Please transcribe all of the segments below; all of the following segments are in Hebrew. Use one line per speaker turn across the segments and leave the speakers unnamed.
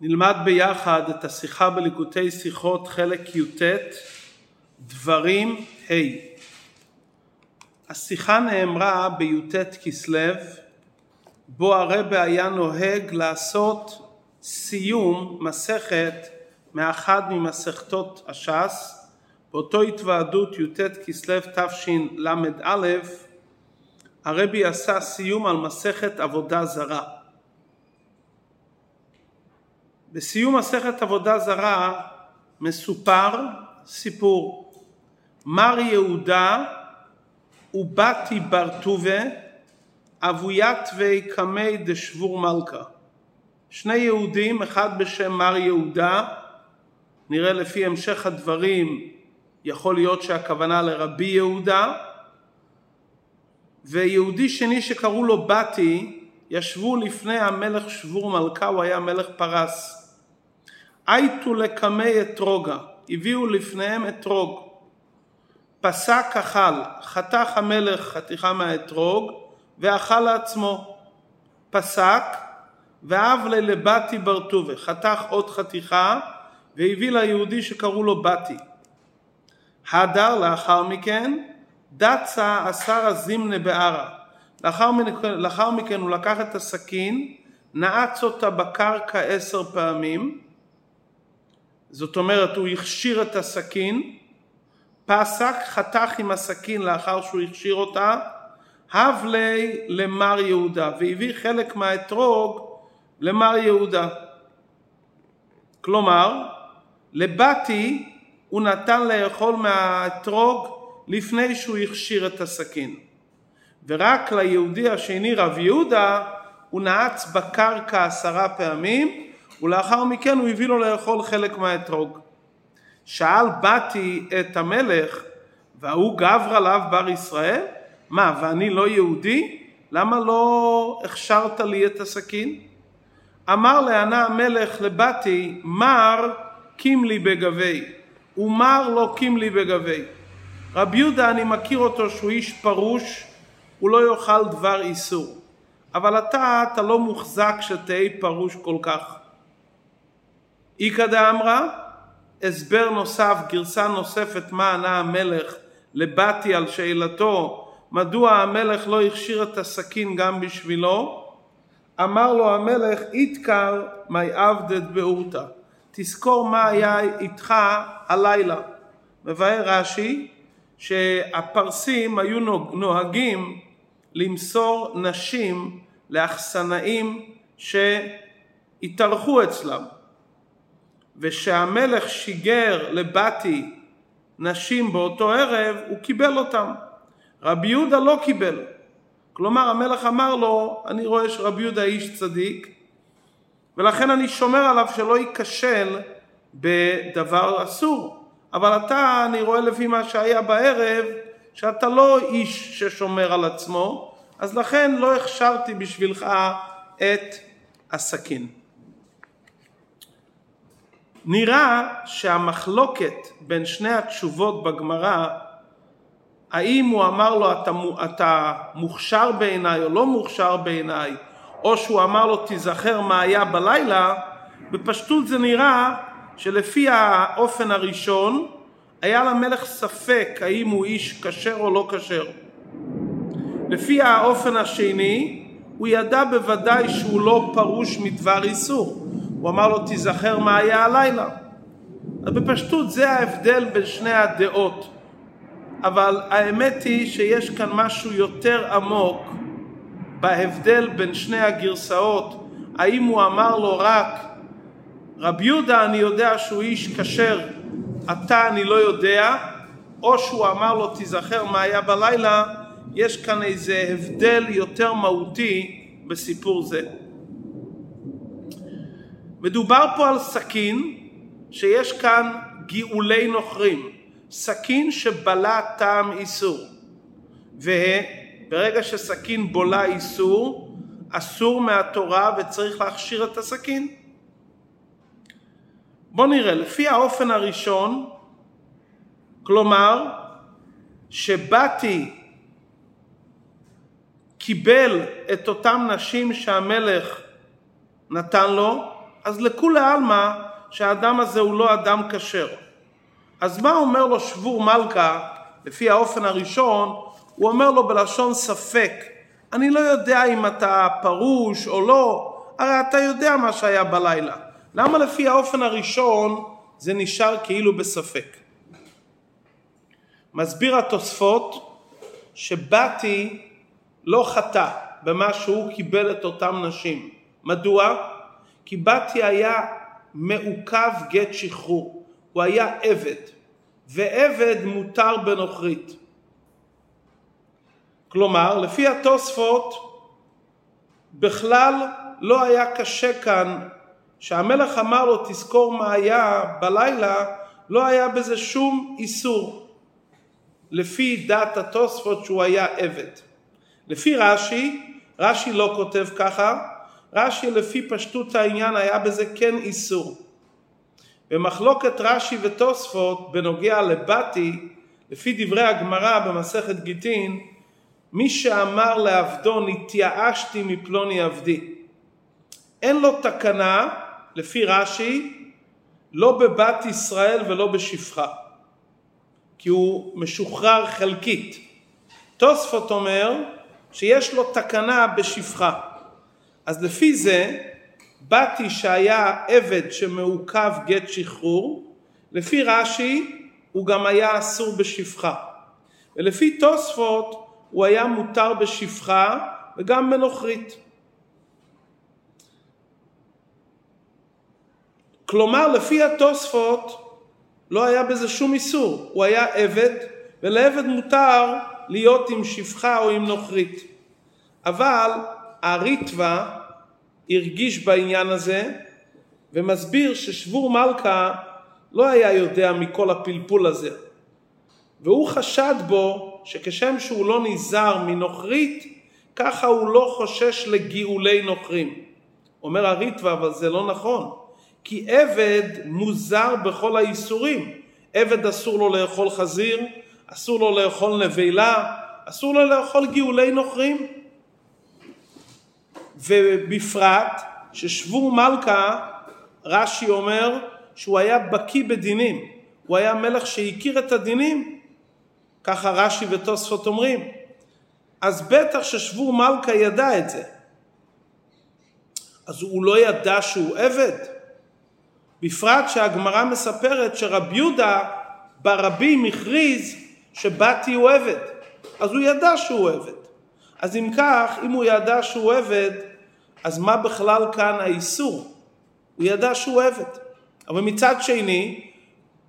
נלמד ביחד את השיחה בליקוטי שיחות חלק י"ט דברים ה' השיחה נאמרה בי"ט כסלו בו הרבה היה נוהג לעשות סיום מסכת מאחד ממסכתות הש"ס באותו התוועדות י"ט כסלו תשל"א הרבי עשה סיום על מסכת עבודה זרה בסיום מסכת עבודה זרה מסופר סיפור. מר יהודה ובתי בר טובה אבוית קמי דשבור מלכה. שני יהודים אחד בשם מר יהודה. נראה לפי המשך הדברים יכול להיות שהכוונה לרבי יהודה. ויהודי שני שקראו לו בתי ישבו לפני המלך שבור מלכה הוא היה מלך פרס אייתו לקמי אתרוגה, הביאו לפניהם אתרוג. פסק אכל, חתך המלך חתיכה מהאתרוג ואכל לעצמו. פסק ואב ללבתי ברטובה, חתך עוד חתיכה והביא ליהודי שקראו לו בתי. הדר לאחר מכן דצה אסר הזימנה בערה. לאחר, לאחר מכן הוא לקח את הסכין, נעץ אותה בקרקע עשר פעמים זאת אומרת הוא הכשיר את הסכין, פסק חתך עם הסכין לאחר שהוא הכשיר אותה, הב לי למר יהודה והביא חלק מהאתרוג למר יהודה. כלומר, לבתי הוא נתן לאכול מהאתרוג לפני שהוא הכשיר את הסכין. ורק ליהודי השני רב יהודה הוא נעץ בקרקע עשרה פעמים ולאחר מכן הוא הביא לו לאכול חלק מהאתרוג. שאל באתי את המלך, וההוא גברא לאו בר ישראל? מה, ואני לא יהודי? למה לא הכשרת לי את הסכין? אמר לענה המלך לבתי, מר קימלי בגבי, ומר לא קימלי בגבי. רבי יהודה אני מכיר אותו שהוא איש פרוש, הוא לא יאכל דבר איסור. אבל אתה, אתה לא מוחזק שתהי פרוש כל כך. איכא דאמרה, הסבר נוסף, גרסה נוספת מה ענה המלך לבתי על שאלתו מדוע המלך לא הכשיר את הסכין גם בשבילו, אמר לו המלך איתקר מי עבדת באורתא, תזכור מה היה איתך הלילה. מבאר רש"י שהפרסים היו נוהגים למסור נשים לאחסנאים שהתארחו אצלם ושהמלך שיגר לבתי נשים באותו ערב, הוא קיבל אותם. רבי יהודה לא קיבל. כלומר המלך אמר לו, אני רואה שרבי יהודה איש צדיק, ולכן אני שומר עליו שלא ייכשל בדבר אסור. אבל אתה, אני רואה לפי מה שהיה בערב, שאתה לא איש ששומר על עצמו, אז לכן לא הכשרתי בשבילך את הסכין. נראה שהמחלוקת בין שני התשובות בגמרא האם הוא אמר לו אתה, אתה מוכשר בעיניי או לא מוכשר בעיניי או שהוא אמר לו תיזכר מה היה בלילה בפשטות זה נראה שלפי האופן הראשון היה למלך ספק האם הוא איש כשר או לא כשר. לפי האופן השני הוא ידע בוודאי שהוא לא פרוש מדבר איסור הוא אמר לו תיזכר מה היה הלילה. אז בפשטות זה ההבדל בין שני הדעות. אבל האמת היא שיש כאן משהו יותר עמוק בהבדל בין שני הגרסאות. האם הוא אמר לו רק רב יהודה אני יודע שהוא איש כשר, אתה אני לא יודע, או שהוא אמר לו תיזכר מה היה בלילה, יש כאן איזה הבדל יותר מהותי בסיפור זה. מדובר פה על סכין שיש כאן גאולי נוכרים, סכין שבלע טעם איסור וברגע שסכין בולה איסור אסור מהתורה וצריך להכשיר את הסכין. בואו נראה, לפי האופן הראשון, כלומר שבתי קיבל את אותם נשים שהמלך נתן לו, אז לכולי עלמא שהאדם הזה הוא לא אדם כשר. אז מה אומר לו שבור מלכה, לפי האופן הראשון, הוא אומר לו בלשון ספק, אני לא יודע אם אתה פרוש או לא, הרי אתה יודע מה שהיה בלילה. למה לפי האופן הראשון זה נשאר כאילו בספק? מסביר התוספות שבתי לא חטא במה שהוא קיבל את אותם נשים. מדוע? כי בתי היה מעוכב גט שחרור, הוא היה עבד, ועבד מותר בנוכרית. כלומר, לפי התוספות, בכלל לא היה קשה כאן שהמלך אמר לו תזכור מה היה בלילה, לא היה בזה שום איסור. לפי דת התוספות שהוא היה עבד. לפי רש"י, רש"י לא כותב ככה, רש"י לפי פשטות העניין היה בזה כן איסור. במחלוקת רש"י ותוספות בנוגע לבתי, לפי דברי הגמרא במסכת גיטין, מי שאמר לעבדו נתייאשתי מפלוני עבדי. אין לו תקנה, לפי רש"י, לא בבת ישראל ולא בשפחה, כי הוא משוחרר חלקית. תוספות אומר שיש לו תקנה בשפחה. אז לפי זה, בתי שהיה עבד שמעוכב גט שחרור, לפי רש"י הוא גם היה אסור בשפחה. ולפי תוספות הוא היה מותר בשפחה וגם בנוכרית. כלומר, לפי התוספות לא היה בזה שום איסור, הוא היה עבד, ולעבד מותר להיות עם שפחה או עם נוכרית. אבל הריטווה הרגיש בעניין הזה ומסביר ששבור מלכה לא היה יודע מכל הפלפול הזה. והוא חשד בו שכשם שהוא לא נזהר מנוכרית, ככה הוא לא חושש לגאולי נוכרים. אומר הריטווה, אבל זה לא נכון. כי עבד מוזר בכל האיסורים. עבד אסור לו לאכול חזיר, אסור לו לאכול נבלה, אסור לו לאכול גאולי נוכרים. ובפרט ששבור מלכה, רש"י אומר שהוא היה בקיא בדינים, הוא היה מלך שהכיר את הדינים, ככה רש"י ותוספות אומרים. אז בטח ששבור מלכה ידע את זה. אז הוא לא ידע שהוא עבד? בפרט שהגמרא מספרת שרב יהודה ברבים הכריז שבתי הוא עבד, אז הוא ידע שהוא עבד. אז אם כך, אם הוא ידע שהוא עבד, אז מה בכלל כאן האיסור? הוא ידע שהוא עבד. אבל מצד שני,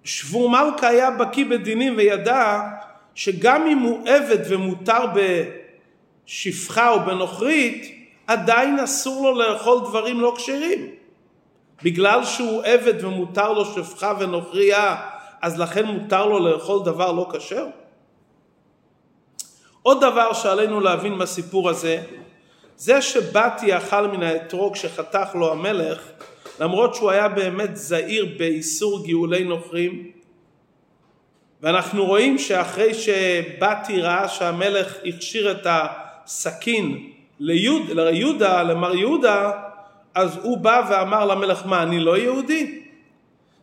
שבור מלכה היה בקיא בדינים וידע שגם אם הוא עבד ומותר בשפחה או בנוכרית, עדיין אסור לו לאכול דברים לא כשרים. בגלל שהוא עבד ומותר לו שפחה ונוכריה, אז לכן מותר לו לאכול דבר לא כשר? עוד דבר שעלינו להבין בסיפור הזה, זה שבתי אכל מן האתרוג שחתך לו המלך, למרות שהוא היה באמת זהיר באיסור גאולי נוכרים, ואנחנו רואים שאחרי שבתי ראה שהמלך הכשיר את הסכין ליהוד, ליהודה, למר יהודה, אז הוא בא ואמר למלך, מה, אני לא יהודי?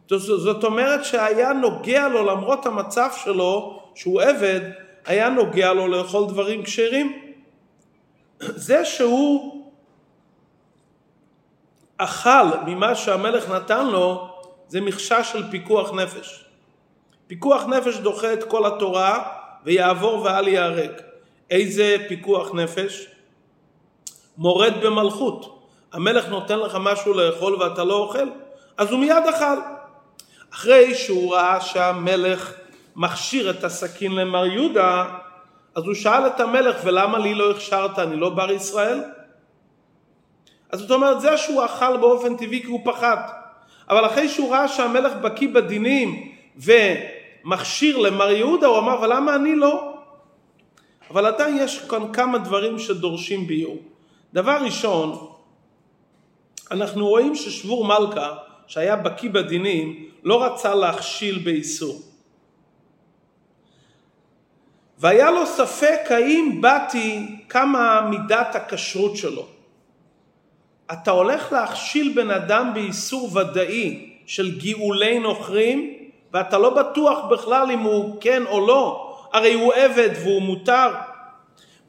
זאת אומרת שהיה נוגע לו, למרות המצב שלו, שהוא עבד, היה נוגע לו לאכול דברים כשרים. זה שהוא אכל ממה שהמלך נתן לו, זה מכשה של פיקוח נפש. פיקוח נפש דוחה את כל התורה ויעבור ואל ייהרג. איזה פיקוח נפש? מורד במלכות. המלך נותן לך משהו לאכול ואתה לא אוכל, אז הוא מיד אכל. אחרי שהוא ראה שהמלך מכשיר את הסכין למר יהודה, אז הוא שאל את המלך, ולמה לי לא הכשרת? אני לא בר ישראל? אז זאת אומרת, זה שהוא אכל באופן טבעי כי הוא פחד. אבל אחרי שהוא ראה שהמלך בקיא בדינים ומכשיר למר יהודה, הוא אמר, ולמה אני לא? אבל עדיין יש כאן כמה דברים שדורשים ביור. דבר ראשון, אנחנו רואים ששבור מלכה, שהיה בקיא בדינים, לא רצה להכשיל באיסור. והיה לו ספק האם באתי כמה מידת הכשרות שלו. אתה הולך להכשיל בן אדם באיסור ודאי של גאולי נוכרים, ואתה לא בטוח בכלל אם הוא כן או לא, הרי הוא עבד והוא מותר.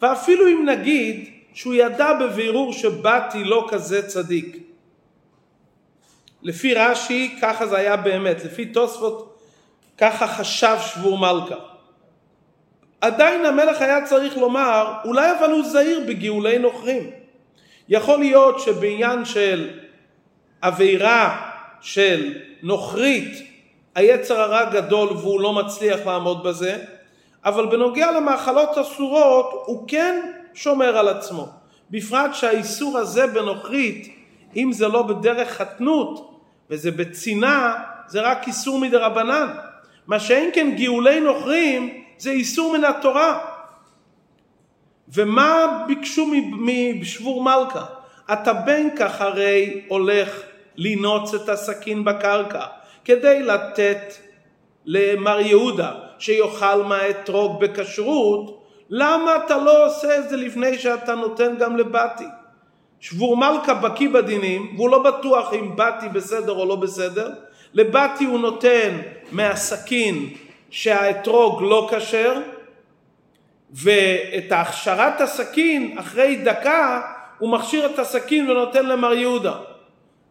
ואפילו אם נגיד שהוא ידע בבירור שבתי לא כזה צדיק. לפי רש"י ככה זה היה באמת, לפי תוספות ככה חשב שבור מלכה. עדיין המלך היה צריך לומר, אולי אבל הוא זהיר בגאולי נוכרים. יכול להיות שבעניין של עבירה של נוכרית, היצר הרע גדול והוא לא מצליח לעמוד בזה, אבל בנוגע למאכלות אסורות הוא כן שומר על עצמו. בפרט שהאיסור הזה בנוכרית, אם זה לא בדרך חתנות וזה בצנעה, זה רק איסור מדרבנן. מה שאין כן גאולי נוכרים זה איסור מן התורה. ומה ביקשו משבור מלכה? אתה בין כך הרי הולך לנוץ את הסכין בקרקע כדי לתת למר יהודה שיאכל מהאתרוג בכשרות, למה אתה לא עושה את זה לפני שאתה נותן גם לבתי? שבור מלכה בקיא בדינים והוא לא בטוח אם בתי בסדר או לא בסדר, לבתי הוא נותן מהסכין שהאתרוג לא כשר ואת הכשרת הסכין אחרי דקה הוא מכשיר את הסכין ונותן למר יהודה.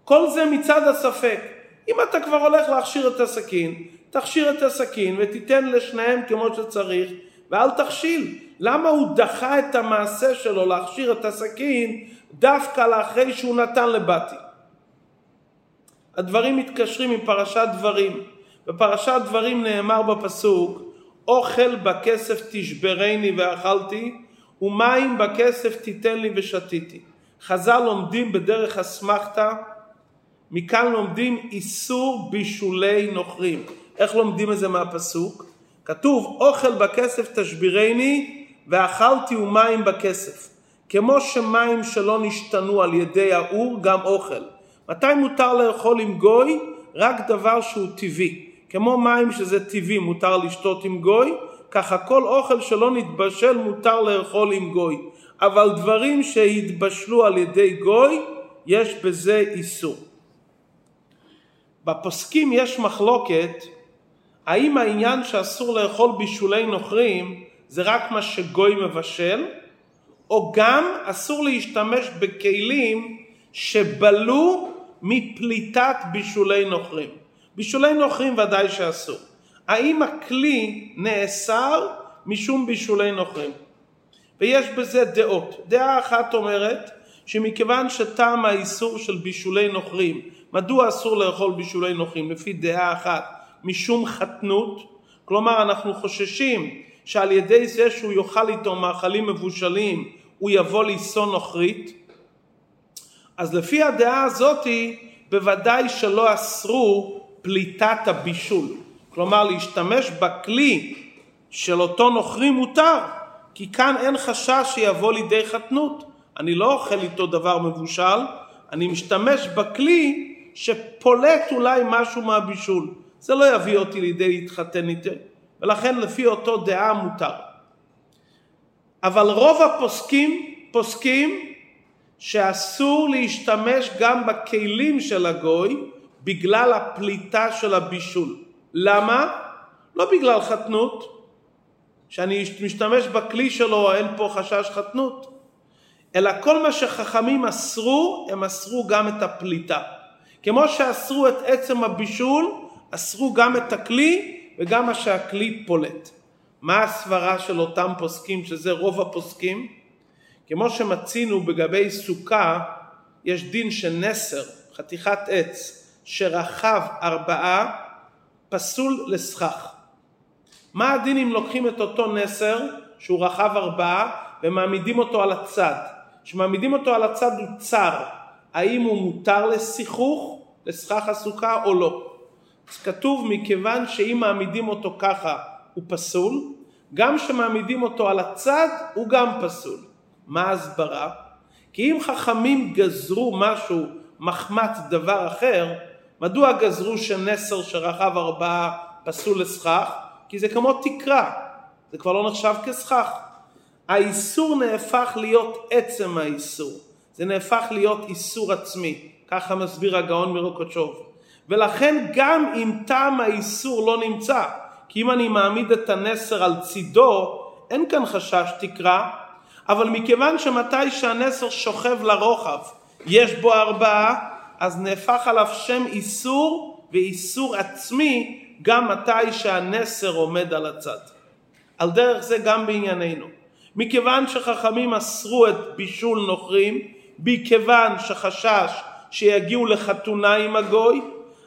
כל זה מצד הספק. אם אתה כבר הולך להכשיר את הסכין, תכשיר את הסכין ותיתן לשניהם כמו שצריך ואל תכשיל. למה הוא דחה את המעשה שלו להכשיר את הסכין דווקא לאחרי שהוא נתן לבתי? הדברים מתקשרים עם פרשת דברים. בפרשת דברים נאמר בפסוק אוכל בכסף תשברני ואכלתי ומים בכסף תיתן לי ושתיתי. חז"ל לומדים בדרך אסמכתה, מכאן לומדים איסור בישולי נוכרים. איך לומדים את זה מהפסוק? כתוב אוכל בכסף תשבירני ואכלתי ומים בכסף. כמו שמים שלא נשתנו על ידי האור גם אוכל. מתי מותר לאכול עם גוי? רק דבר שהוא טבעי. כמו מים שזה טבעי מותר לשתות עם גוי, ככה כל אוכל שלא נתבשל מותר לאכול עם גוי. אבל דברים שהתבשלו על ידי גוי, יש בזה איסור. בפוסקים יש מחלוקת האם העניין שאסור לאכול בישולי נוכרים זה רק מה שגוי מבשל, או גם אסור להשתמש בכלים שבלו מפליטת בישולי נוכרים. בישולי נוכרים ודאי שאסור. האם הכלי נאסר משום בישולי נוכרים? ויש בזה דעות. דעה אחת אומרת שמכיוון שטעם האיסור של בישולי נוכרים, מדוע אסור לאכול בישולי נוכרים? לפי דעה אחת, משום חתנות, כלומר אנחנו חוששים שעל ידי זה שהוא יאכל איתו מאכלים מבושלים הוא יבוא לישון נוכרית, אז לפי הדעה הזאתי בוודאי שלא אסרו פליטת הבישול. כלומר להשתמש בכלי של אותו נוכרי מותר, כי כאן אין חשש שיבוא לידי חתנות. אני לא אוכל איתו דבר מבושל, אני משתמש בכלי שפולט אולי משהו מהבישול. זה לא יביא אותי לידי להתחתן איתו, ולכן לפי אותו דעה מותר. אבל רוב הפוסקים פוסקים שאסור להשתמש גם בכלים של הגוי בגלל הפליטה של הבישול. למה? לא בגלל חתנות, שאני משתמש בכלי שלו אין פה חשש חתנות, אלא כל מה שחכמים אסרו, הם אסרו גם את הפליטה. כמו שאסרו את עצם הבישול, אסרו גם את הכלי וגם מה שהכלי פולט. מה הסברה של אותם פוסקים, שזה רוב הפוסקים? כמו שמצינו בגבי סוכה, יש דין שנסר, חתיכת עץ, שרכב ארבעה, פסול לסכך. מה הדין אם לוקחים את אותו נסר, שהוא רכב ארבעה, ומעמידים אותו על הצד? כשמעמידים אותו על הצד הוא צר, האם הוא מותר לשיחוך, לסכך הסוכה או לא? אז כתוב מכיוון שאם מעמידים אותו ככה הוא פסול, גם כשמעמידים אותו על הצד הוא גם פסול. מה ההסברה? כי אם חכמים גזרו משהו מחמת דבר אחר, מדוע גזרו שנסר שרכב ארבעה פסול לסכך? כי זה כמו תקרה, זה כבר לא נחשב כסכך. האיסור נהפך להיות עצם האיסור. זה נהפך להיות איסור עצמי, ככה מסביר הגאון מרוקוצ'וב. ולכן גם אם טעם האיסור לא נמצא, כי אם אני מעמיד את הנסר על צידו, אין כאן חשש תקרה, אבל מכיוון שמתי שהנסר שוכב לרוחב, יש בו ארבעה, אז נהפך עליו שם איסור ואיסור עצמי גם מתי שהנסר עומד על הצד. על דרך זה גם בענייננו. מכיוון שחכמים אסרו את בישול נוכרים, מכיוון שחשש שיגיעו לחתונה עם הגוי,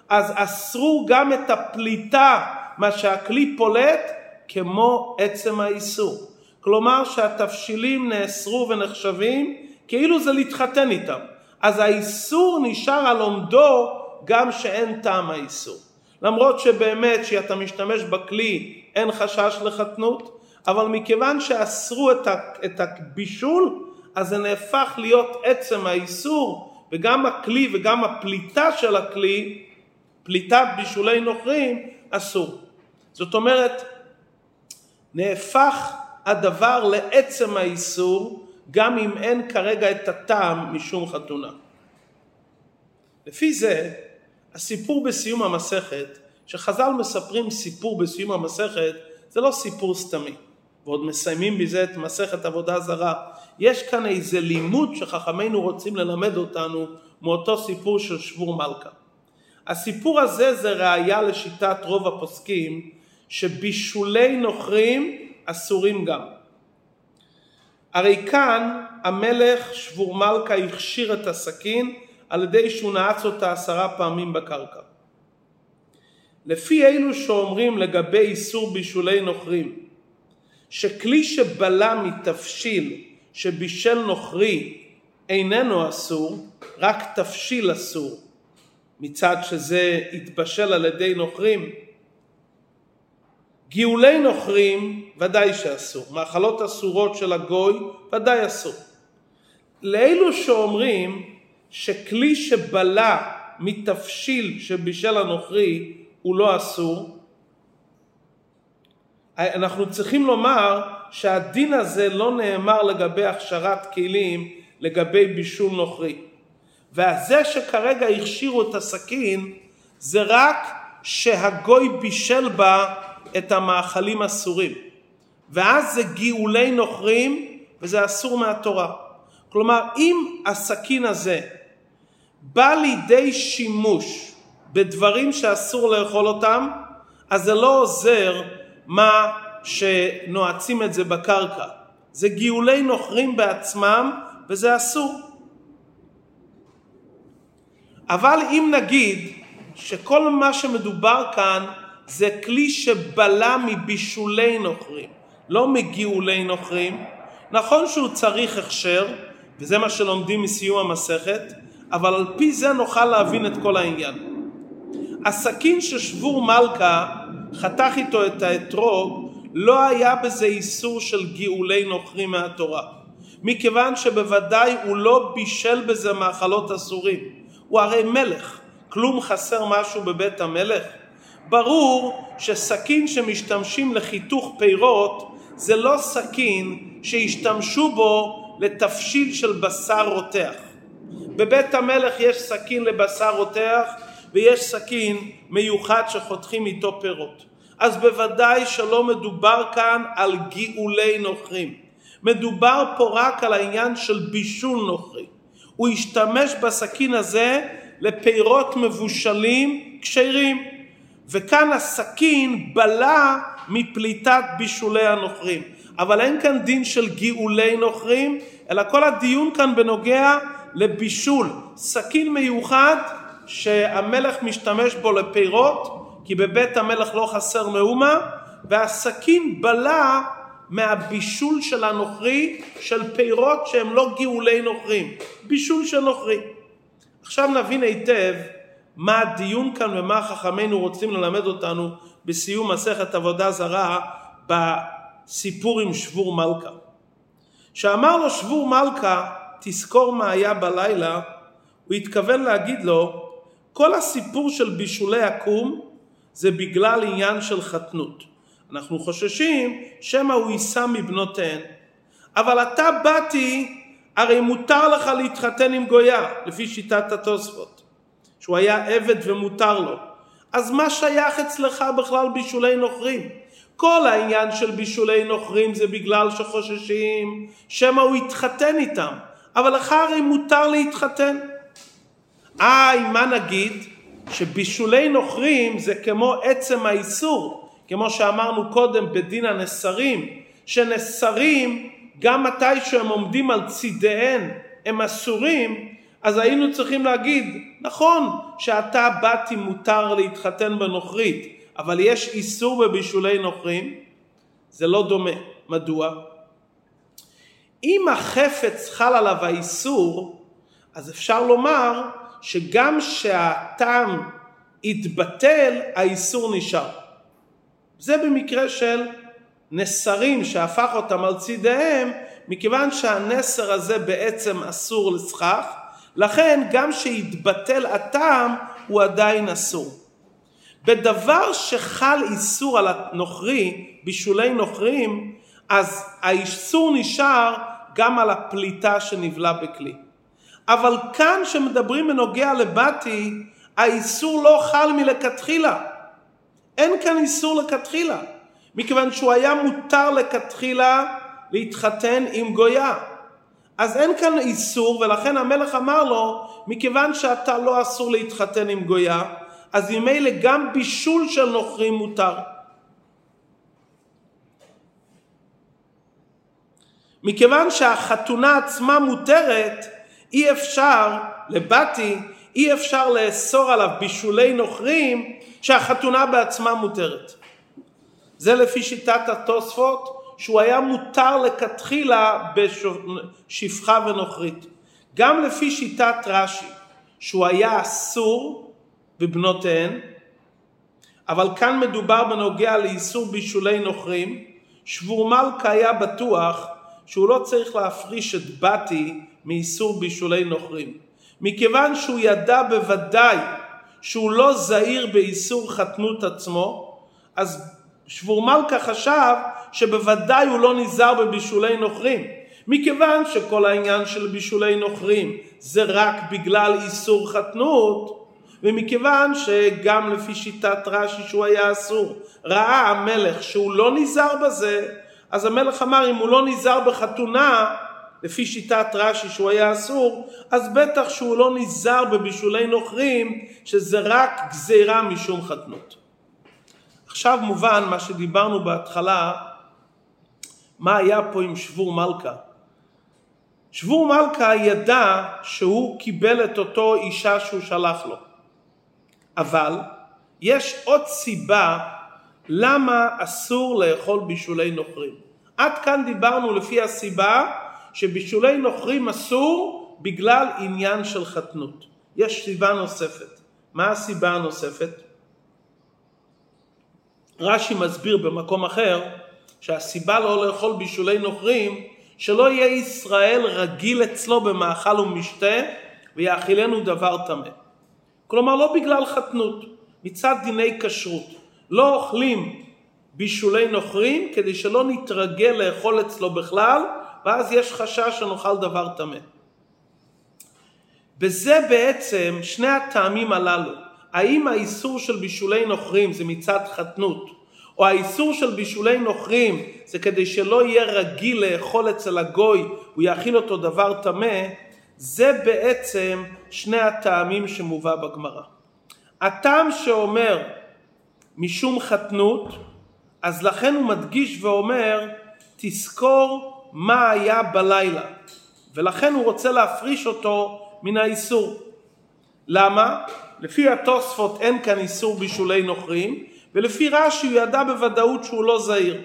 אז אסרו גם את הפליטה, מה שהכלי פולט, כמו עצם האיסור. כלומר שהתבשילים נאסרו ונחשבים כאילו זה להתחתן איתם. אז האיסור נשאר על עומדו גם שאין טעם האיסור. למרות שבאמת שאתה משתמש בכלי אין חשש לחתנות, אבל מכיוון שאסרו את הבישול, אז זה נהפך להיות עצם האיסור, וגם הכלי וגם הפליטה של הכלי, פליטת בישולי נוכרים, אסור. זאת אומרת, נהפך הדבר לעצם האיסור, גם אם אין כרגע את הטעם משום חתונה. לפי זה, הסיפור בסיום המסכת, שחז"ל מספרים סיפור בסיום המסכת, זה לא סיפור סתמי. ועוד מסיימים בזה את מסכת עבודה זרה. יש כאן איזה לימוד שחכמינו רוצים ללמד אותנו מאותו סיפור של שבור מלכה. הסיפור הזה זה ראיה לשיטת רוב הפוסקים שבישולי נוכרים אסורים גם. הרי כאן המלך שבור מלכה הכשיר את הסכין על ידי שהוא נעץ אותה עשרה פעמים בקרקע. לפי אלו שאומרים לגבי איסור בישולי נוכרים, שכלי שבלע מתבשיל שבישל נוכרי איננו אסור, רק תבשיל אסור, מצד שזה התבשל על ידי נוכרים. גאולי נוכרים ודאי שאסור, מאכלות אסורות של הגוי ודאי אסור. לאלו שאומרים שכלי שבלע מתבשיל שבישל הנוכרי הוא לא אסור, אנחנו צריכים לומר שהדין הזה לא נאמר לגבי הכשרת כלים לגבי בישול נוכרי. והזה שכרגע הכשירו את הסכין זה רק שהגוי בישל בה את המאכלים אסורים. ואז זה גאולי נוכרים וזה אסור מהתורה. כלומר אם הסכין הזה בא לידי שימוש בדברים שאסור לאכול אותם, אז זה לא עוזר מה שנועצים את זה בקרקע. זה גאולי נוכרים בעצמם וזה אסור. אבל אם נגיד שכל מה שמדובר כאן זה כלי שבלע מבישולי נוכרים, לא מגאולי נוכרים, נכון שהוא צריך הכשר, וזה מה שלומדים מסיום המסכת, אבל על פי זה נוכל להבין את כל העניין. הסכין ששבור מלכה חתך איתו את האתרוג, לא היה בזה איסור של גאולי נוכרים מהתורה. מכיוון שבוודאי הוא לא בישל בזה מאכלות אסורים. הוא הרי מלך. כלום חסר משהו בבית המלך? ברור שסכין שמשתמשים לחיתוך פירות זה לא סכין שהשתמשו בו לתבשיל של בשר רותח. בבית המלך יש סכין לבשר רותח ויש סכין מיוחד שחותכים איתו פירות. אז בוודאי שלא מדובר כאן על גאולי נוכרים. מדובר פה רק על העניין של בישול נוכרי. הוא השתמש בסכין הזה לפירות מבושלים כשרים. וכאן הסכין בלע מפליטת בישולי הנוכרים. אבל אין כאן דין של גאולי נוכרים, אלא כל הדיון כאן בנוגע לבישול. סכין מיוחד שהמלך משתמש בו לפירות, כי בבית המלך לא חסר מאומה, והסכין בלע מהבישול של הנוכרי של פירות שהם לא גאולי נוכרים, בישול של נוכרי. עכשיו נבין היטב מה הדיון כאן ומה חכמינו רוצים ללמד אותנו בסיום מסכת עבודה זרה בסיפור עם שבור מלכה. שאמר לו שבור מלכה, תזכור מה היה בלילה, הוא התכוון להגיד לו, כל הסיפור של בישולי הקום זה בגלל עניין של חתנות. אנחנו חוששים שמא הוא יישא מבנותיהן. אבל אתה באתי, הרי מותר לך להתחתן עם גויה, לפי שיטת התוספות, שהוא היה עבד ומותר לו. אז מה שייך אצלך בכלל בישולי נוכרים? כל העניין של בישולי נוכרים זה בגלל שחוששים שמא הוא יתחתן איתם, אבל לך הרי מותר להתחתן. איי, מה נגיד? שבישולי נוכרים זה כמו עצם האיסור, כמו שאמרנו קודם בדין הנסרים, שנסרים גם מתי שהם עומדים על צידיהן הם אסורים, אז היינו צריכים להגיד, נכון שאתה באתי מותר להתחתן בנוכרית, אבל יש איסור בבישולי נוכרים, זה לא דומה. מדוע? אם החפץ חל עליו האיסור, אז אפשר לומר שגם שהטעם התבטל, האיסור נשאר. זה במקרה של נסרים שהפך אותם על צידיהם, מכיוון שהנסר הזה בעצם אסור לסכך, לכן גם שהתבטל הטעם הוא עדיין אסור. בדבר שחל איסור על הנוכרי, בישולי נוכרים, אז האיסור נשאר גם על הפליטה שנבלע בכלי. אבל כאן שמדברים בנוגע לבתי, האיסור לא חל מלכתחילה. אין כאן איסור לכתחילה, מכיוון שהוא היה מותר לכתחילה להתחתן עם גויה. אז אין כאן איסור, ולכן המלך אמר לו, מכיוון שאתה לא אסור להתחתן עם גויה, אז ממילא גם בישול של נוכרים מותר. מכיוון שהחתונה עצמה מותרת, אי אפשר, לבתי, אי אפשר לאסור עליו בישולי נוכרים שהחתונה בעצמה מותרת. זה לפי שיטת התוספות, שהוא היה מותר לכתחילה בשפחה ונוכרית. גם לפי שיטת רש"י, שהוא היה אסור בבנותיהן, אבל כאן מדובר בנוגע לאיסור בישולי נוכרים, שבור מלכה היה בטוח שהוא לא צריך להפריש את בתי מאיסור בישולי נוכרים. מכיוון שהוא ידע בוודאי שהוא לא זהיר באיסור חתנות עצמו, אז שבור מלכה חשב שבוודאי הוא לא נזהר בבישולי נוכרים. מכיוון שכל העניין של בישולי נוכרים זה רק בגלל איסור חתנות, ומכיוון שגם לפי שיטת רש"י שהוא היה אסור, ראה המלך שהוא לא נזהר בזה, אז המלך אמר אם הוא לא נזהר בחתונה, לפי שיטת רש"י שהוא היה אסור, אז בטח שהוא לא נזהר בבישולי נוכרים, שזה רק גזירה משום חתנות. עכשיו מובן מה שדיברנו בהתחלה, מה היה פה עם שבור מלכה. שבור מלכה ידע שהוא קיבל את אותו אישה שהוא שלח לו. אבל יש עוד סיבה למה אסור לאכול בישולי נוכרים. עד כאן דיברנו לפי הסיבה שבישולי נוכרים אסור בגלל עניין של חתנות. יש סיבה נוספת. מה הסיבה הנוספת? רש"י מסביר במקום אחר שהסיבה לא לאכול בישולי נוכרים שלא יהיה ישראל רגיל אצלו במאכל ומשתה ויאכילנו דבר טמא. כלומר לא בגלל חתנות, מצד דיני כשרות. לא אוכלים בישולי נוכרים כדי שלא נתרגל לאכול אצלו בכלל ואז יש חשש שנאכל דבר טמא. בזה בעצם שני הטעמים הללו, האם האיסור של בישולי נוכרים זה מצד חתנות, או האיסור של בישולי נוכרים זה כדי שלא יהיה רגיל לאכול אצל הגוי, הוא יאכיל אותו דבר טמא, זה בעצם שני הטעמים שמובא בגמרא. הטעם שאומר משום חתנות, אז לכן הוא מדגיש ואומר, תזכור מה היה בלילה, ולכן הוא רוצה להפריש אותו מן האיסור. למה? לפי התוספות אין כאן איסור בישולי נוכרים, ולפי רש"י הוא ידע בוודאות שהוא לא זהיר.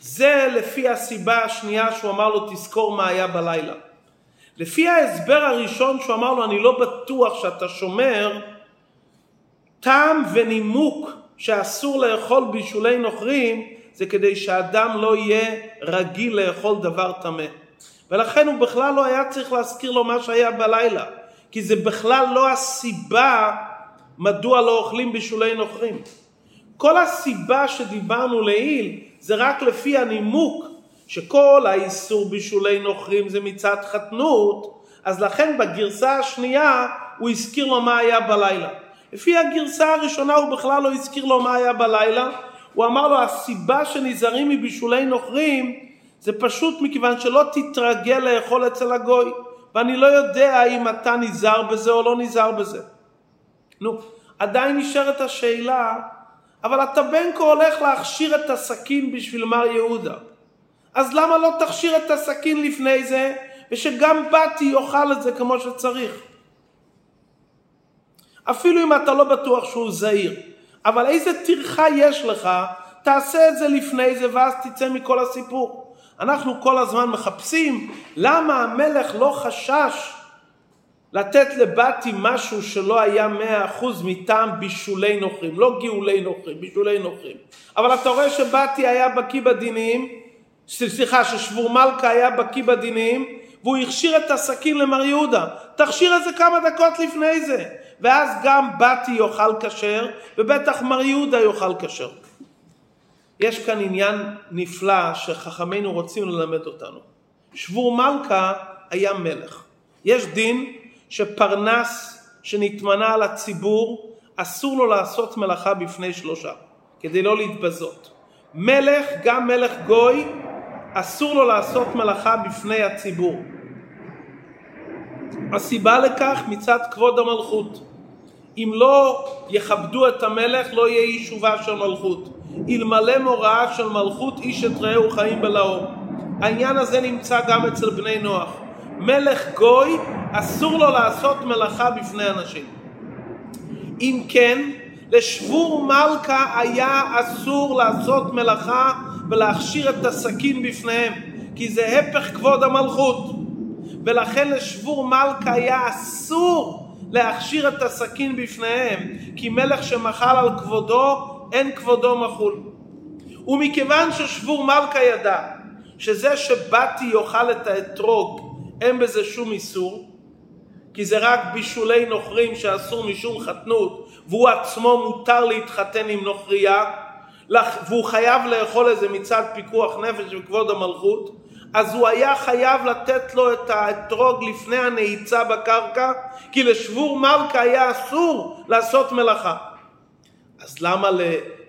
זה לפי הסיבה השנייה שהוא אמר לו תזכור מה היה בלילה. לפי ההסבר הראשון שהוא אמר לו אני לא בטוח שאתה שומר, טעם ונימוק שאסור לאכול בישולי נוכרים זה כדי שאדם לא יהיה רגיל לאכול דבר טמא. ולכן הוא בכלל לא היה צריך להזכיר לו מה שהיה בלילה, כי זה בכלל לא הסיבה מדוע לא אוכלים בשולי נוכרים. כל הסיבה שדיברנו לעיל זה רק לפי הנימוק שכל האיסור בישולי נוכרים זה מצד חתנות, אז לכן בגרסה השנייה הוא הזכיר לו מה היה בלילה. לפי הגרסה הראשונה הוא בכלל לא הזכיר לו מה היה בלילה, הוא אמר לו הסיבה שנזהרים מבישולי נוכרים זה פשוט מכיוון שלא תתרגל לאכול אצל הגוי ואני לא יודע האם אתה נזהר בזה או לא נזהר בזה. נו, עדיין נשארת השאלה, אבל כה הולך להכשיר את הסכין בשביל מר יהודה. אז למה לא תכשיר את הסכין לפני זה, ושגם באתי יאכל את זה כמו שצריך? אפילו אם אתה לא בטוח שהוא זהיר. אבל איזה טרחה יש לך, תעשה את זה לפני זה ואז תצא מכל הסיפור. אנחנו כל הזמן מחפשים למה המלך לא חשש לתת לבתי משהו שלא היה מאה אחוז מטעם בישולי נוכרים, לא גאולי נוכרים, בישולי נוכרים. אבל אתה רואה שבתי היה בקיא בדינים, סליחה, ששבור מלכה היה בקיא בדינים, והוא הכשיר את הסכין למר יהודה. תכשיר את זה כמה דקות לפני זה. ואז גם בתי יאכל כשר, ובטח מר יהודה יאכל כשר. יש כאן עניין נפלא שחכמינו רוצים ללמד אותנו. שבור מלכה היה מלך. יש דין שפרנס שנתמנה על הציבור, אסור לו לעשות מלאכה בפני שלושה, כדי לא להתבזות. מלך, גם מלך גוי, אסור לו לעשות מלאכה בפני הציבור. הסיבה לכך מצד כבוד המלכות. אם לא יכבדו את המלך לא יהיה יישובה של מלכות. אלמלא מוראה של מלכות איש את רעהו חיים בלאו. העניין הזה נמצא גם אצל בני נוח. מלך גוי אסור לו לעשות מלאכה בפני אנשים. אם כן, לשבור מלכה היה אסור לעשות מלאכה ולהכשיר את הסכין בפניהם, כי זה הפך כבוד המלכות. ולכן לשבור מלכה היה אסור להכשיר את הסכין בפניהם, כי מלך שמחל על כבודו, אין כבודו מחול. ומכיוון ששבור מלכה ידע שזה שבאתי יאכל את האתרוג, אין בזה שום איסור, כי זה רק בישולי נוכרים שאסור משום חתנות, והוא עצמו מותר להתחתן עם נוכריה, והוא חייב לאכול את זה מצד פיקוח נפש וכבוד המלכות, אז הוא היה חייב לתת לו את האתרוג לפני הנעיצה בקרקע, כי לשבור מלכה היה אסור לעשות מלאכה. אז למה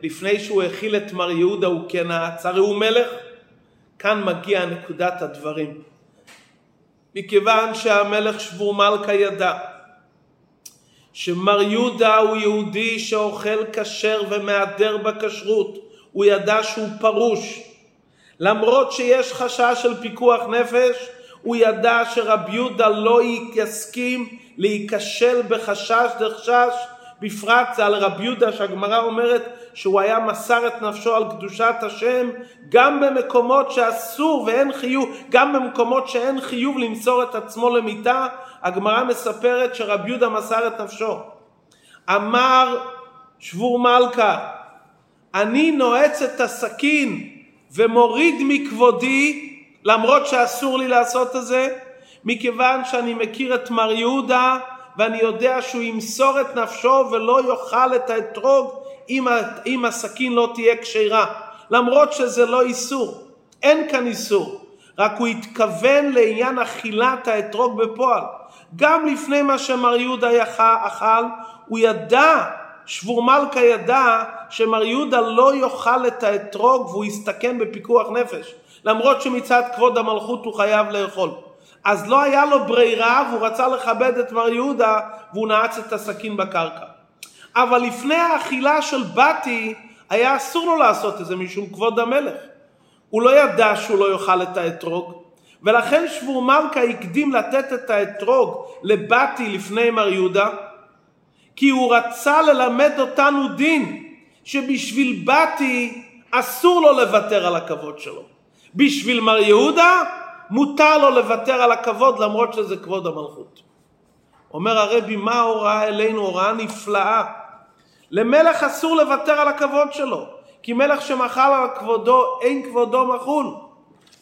לפני שהוא הכיל את מר יהודה הוא כן נעץ? הרי הוא מלך. כאן מגיע נקודת הדברים. מכיוון שהמלך שבור מלכה ידע שמר יהודה הוא יהודי שאוכל כשר ומהדר בכשרות, הוא ידע שהוא פרוש, למרות שיש חשש של פיקוח נפש, הוא ידע שרב יהודה לא יסכים להיכשל בחשש דחשש, בפרט על רב יהודה שהגמרא אומרת שהוא היה מסר את נפשו על קדושת השם גם במקומות שאסור ואין חיוב, גם במקומות שאין חיוב למסור את עצמו למיתה, הגמרא מספרת שרב יהודה מסר את נפשו. אמר שבור מלכה, אני נועץ את הסכין ומוריד מכבודי, למרות שאסור לי לעשות את זה, מכיוון שאני מכיר את מר יהודה ואני יודע שהוא ימסור את נפשו ולא יאכל את האתרוג אם, אם הסכין לא תהיה כשרה, למרות שזה לא איסור, אין כאן איסור, רק הוא התכוון לעניין אכילת האתרוג בפועל. גם לפני מה שמר יהודה אכל, הוא ידע שבור מלכה ידע שמר יהודה לא יאכל את האתרוג והוא יסתכן בפיקוח נפש, למרות שמצד כבוד המלכות הוא חייב לאכול. אז לא היה לו ברירה והוא רצה לכבד את מר יהודה והוא נעץ את הסכין בקרקע. אבל לפני האכילה של בתי היה אסור לו לעשות את זה משום כבוד המלך. הוא לא ידע שהוא לא יאכל את האתרוג ולכן שבור מלכה הקדים לתת את האתרוג לבתי לפני מר יהודה כי הוא רצה ללמד אותנו דין שבשביל בתי אסור לו לוותר על הכבוד שלו. בשביל מר יהודה מותר לו לוותר על הכבוד למרות שזה כבוד המלכות. אומר הרבי מה ההוראה אלינו? הוראה נפלאה. למלך אסור לוותר על הכבוד שלו כי מלך שמחל על כבודו אין כבודו מחול.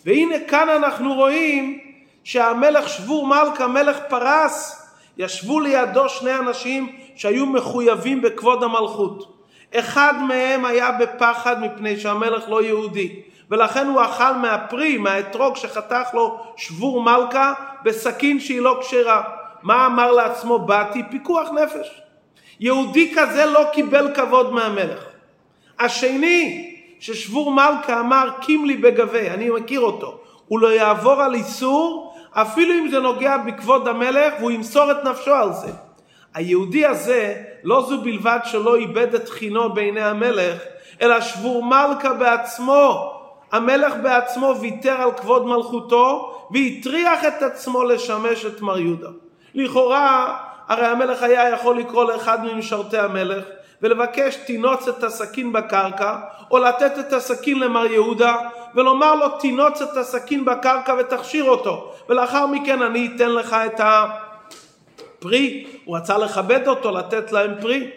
והנה כאן אנחנו רואים שהמלך שבור מלכה מלך פרס ישבו לידו שני אנשים שהיו מחויבים בכבוד המלכות. אחד מהם היה בפחד מפני שהמלך לא יהודי, ולכן הוא אכל מהפרי, מהאתרוג שחתך לו שבור מלכה בסכין שהיא לא כשרה. מה אמר לעצמו באתי? פיקוח נפש. יהודי כזה לא קיבל כבוד מהמלך. השני, ששבור מלכה אמר קים לי בגבי, אני מכיר אותו, הוא לא יעבור על איסור אפילו אם זה נוגע בכבוד המלך והוא ימסור את נפשו על זה. היהודי הזה לא זו בלבד שלא איבד את חינו בעיני המלך, אלא שבור מלכה בעצמו. המלך בעצמו ויתר על כבוד מלכותו והטריח את עצמו לשמש את מר יהודה. לכאורה, הרי המלך היה יכול לקרוא לאחד ממשרתי המלך ולבקש תינוץ את הסכין בקרקע, או לתת את הסכין למר יהודה, ולומר לו תינוץ את הסכין בקרקע ותכשיר אותו, ולאחר מכן אני אתן לך את הפרי. הוא רצה לכבד אותו, לתת להם פרי.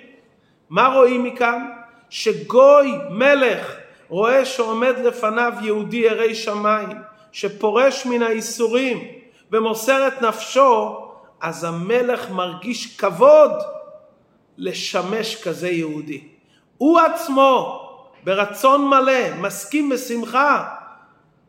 מה רואים מכאן? שגוי מלך רואה שעומד לפניו יהודי ירא שמיים, שפורש מן האיסורים ומוסר את נפשו, אז המלך מרגיש כבוד לשמש כזה יהודי. הוא עצמו ברצון מלא מסכים בשמחה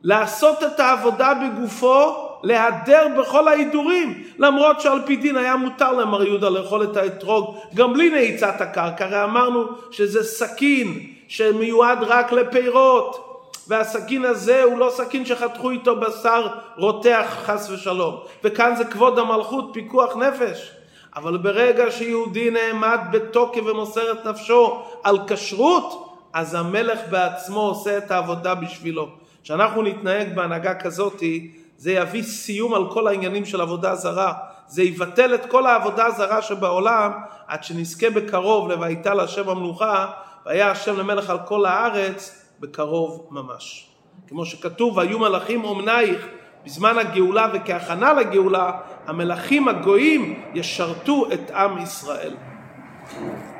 לעשות את העבודה בגופו, להיעדר בכל ההידורים, למרות שעל פי דין היה מותר למר יהודה לאכול את האתרוג גם בלי נעיצת הקרקע, הרי אמרנו שזה סכין שמיועד רק לפירות, והסכין הזה הוא לא סכין שחתכו איתו בשר רותח חס ושלום, וכאן זה כבוד המלכות, פיקוח נפש. אבל ברגע שיהודי נעמד בתוקף ומוסר את נפשו על כשרות, אז המלך בעצמו עושה את העבודה בשבילו. כשאנחנו נתנהג בהנהגה כזאתי, זה יביא סיום על כל העניינים של עבודה זרה. זה יבטל את כל העבודה הזרה שבעולם, עד שנזכה בקרוב ל"ויתל השם המלוכה", והיה השם למלך על כל הארץ, בקרוב ממש. כמו שכתוב, היו מלאכים אומנייך בזמן הגאולה וכהכנה לגאולה, המלכים הגויים ישרתו את עם ישראל.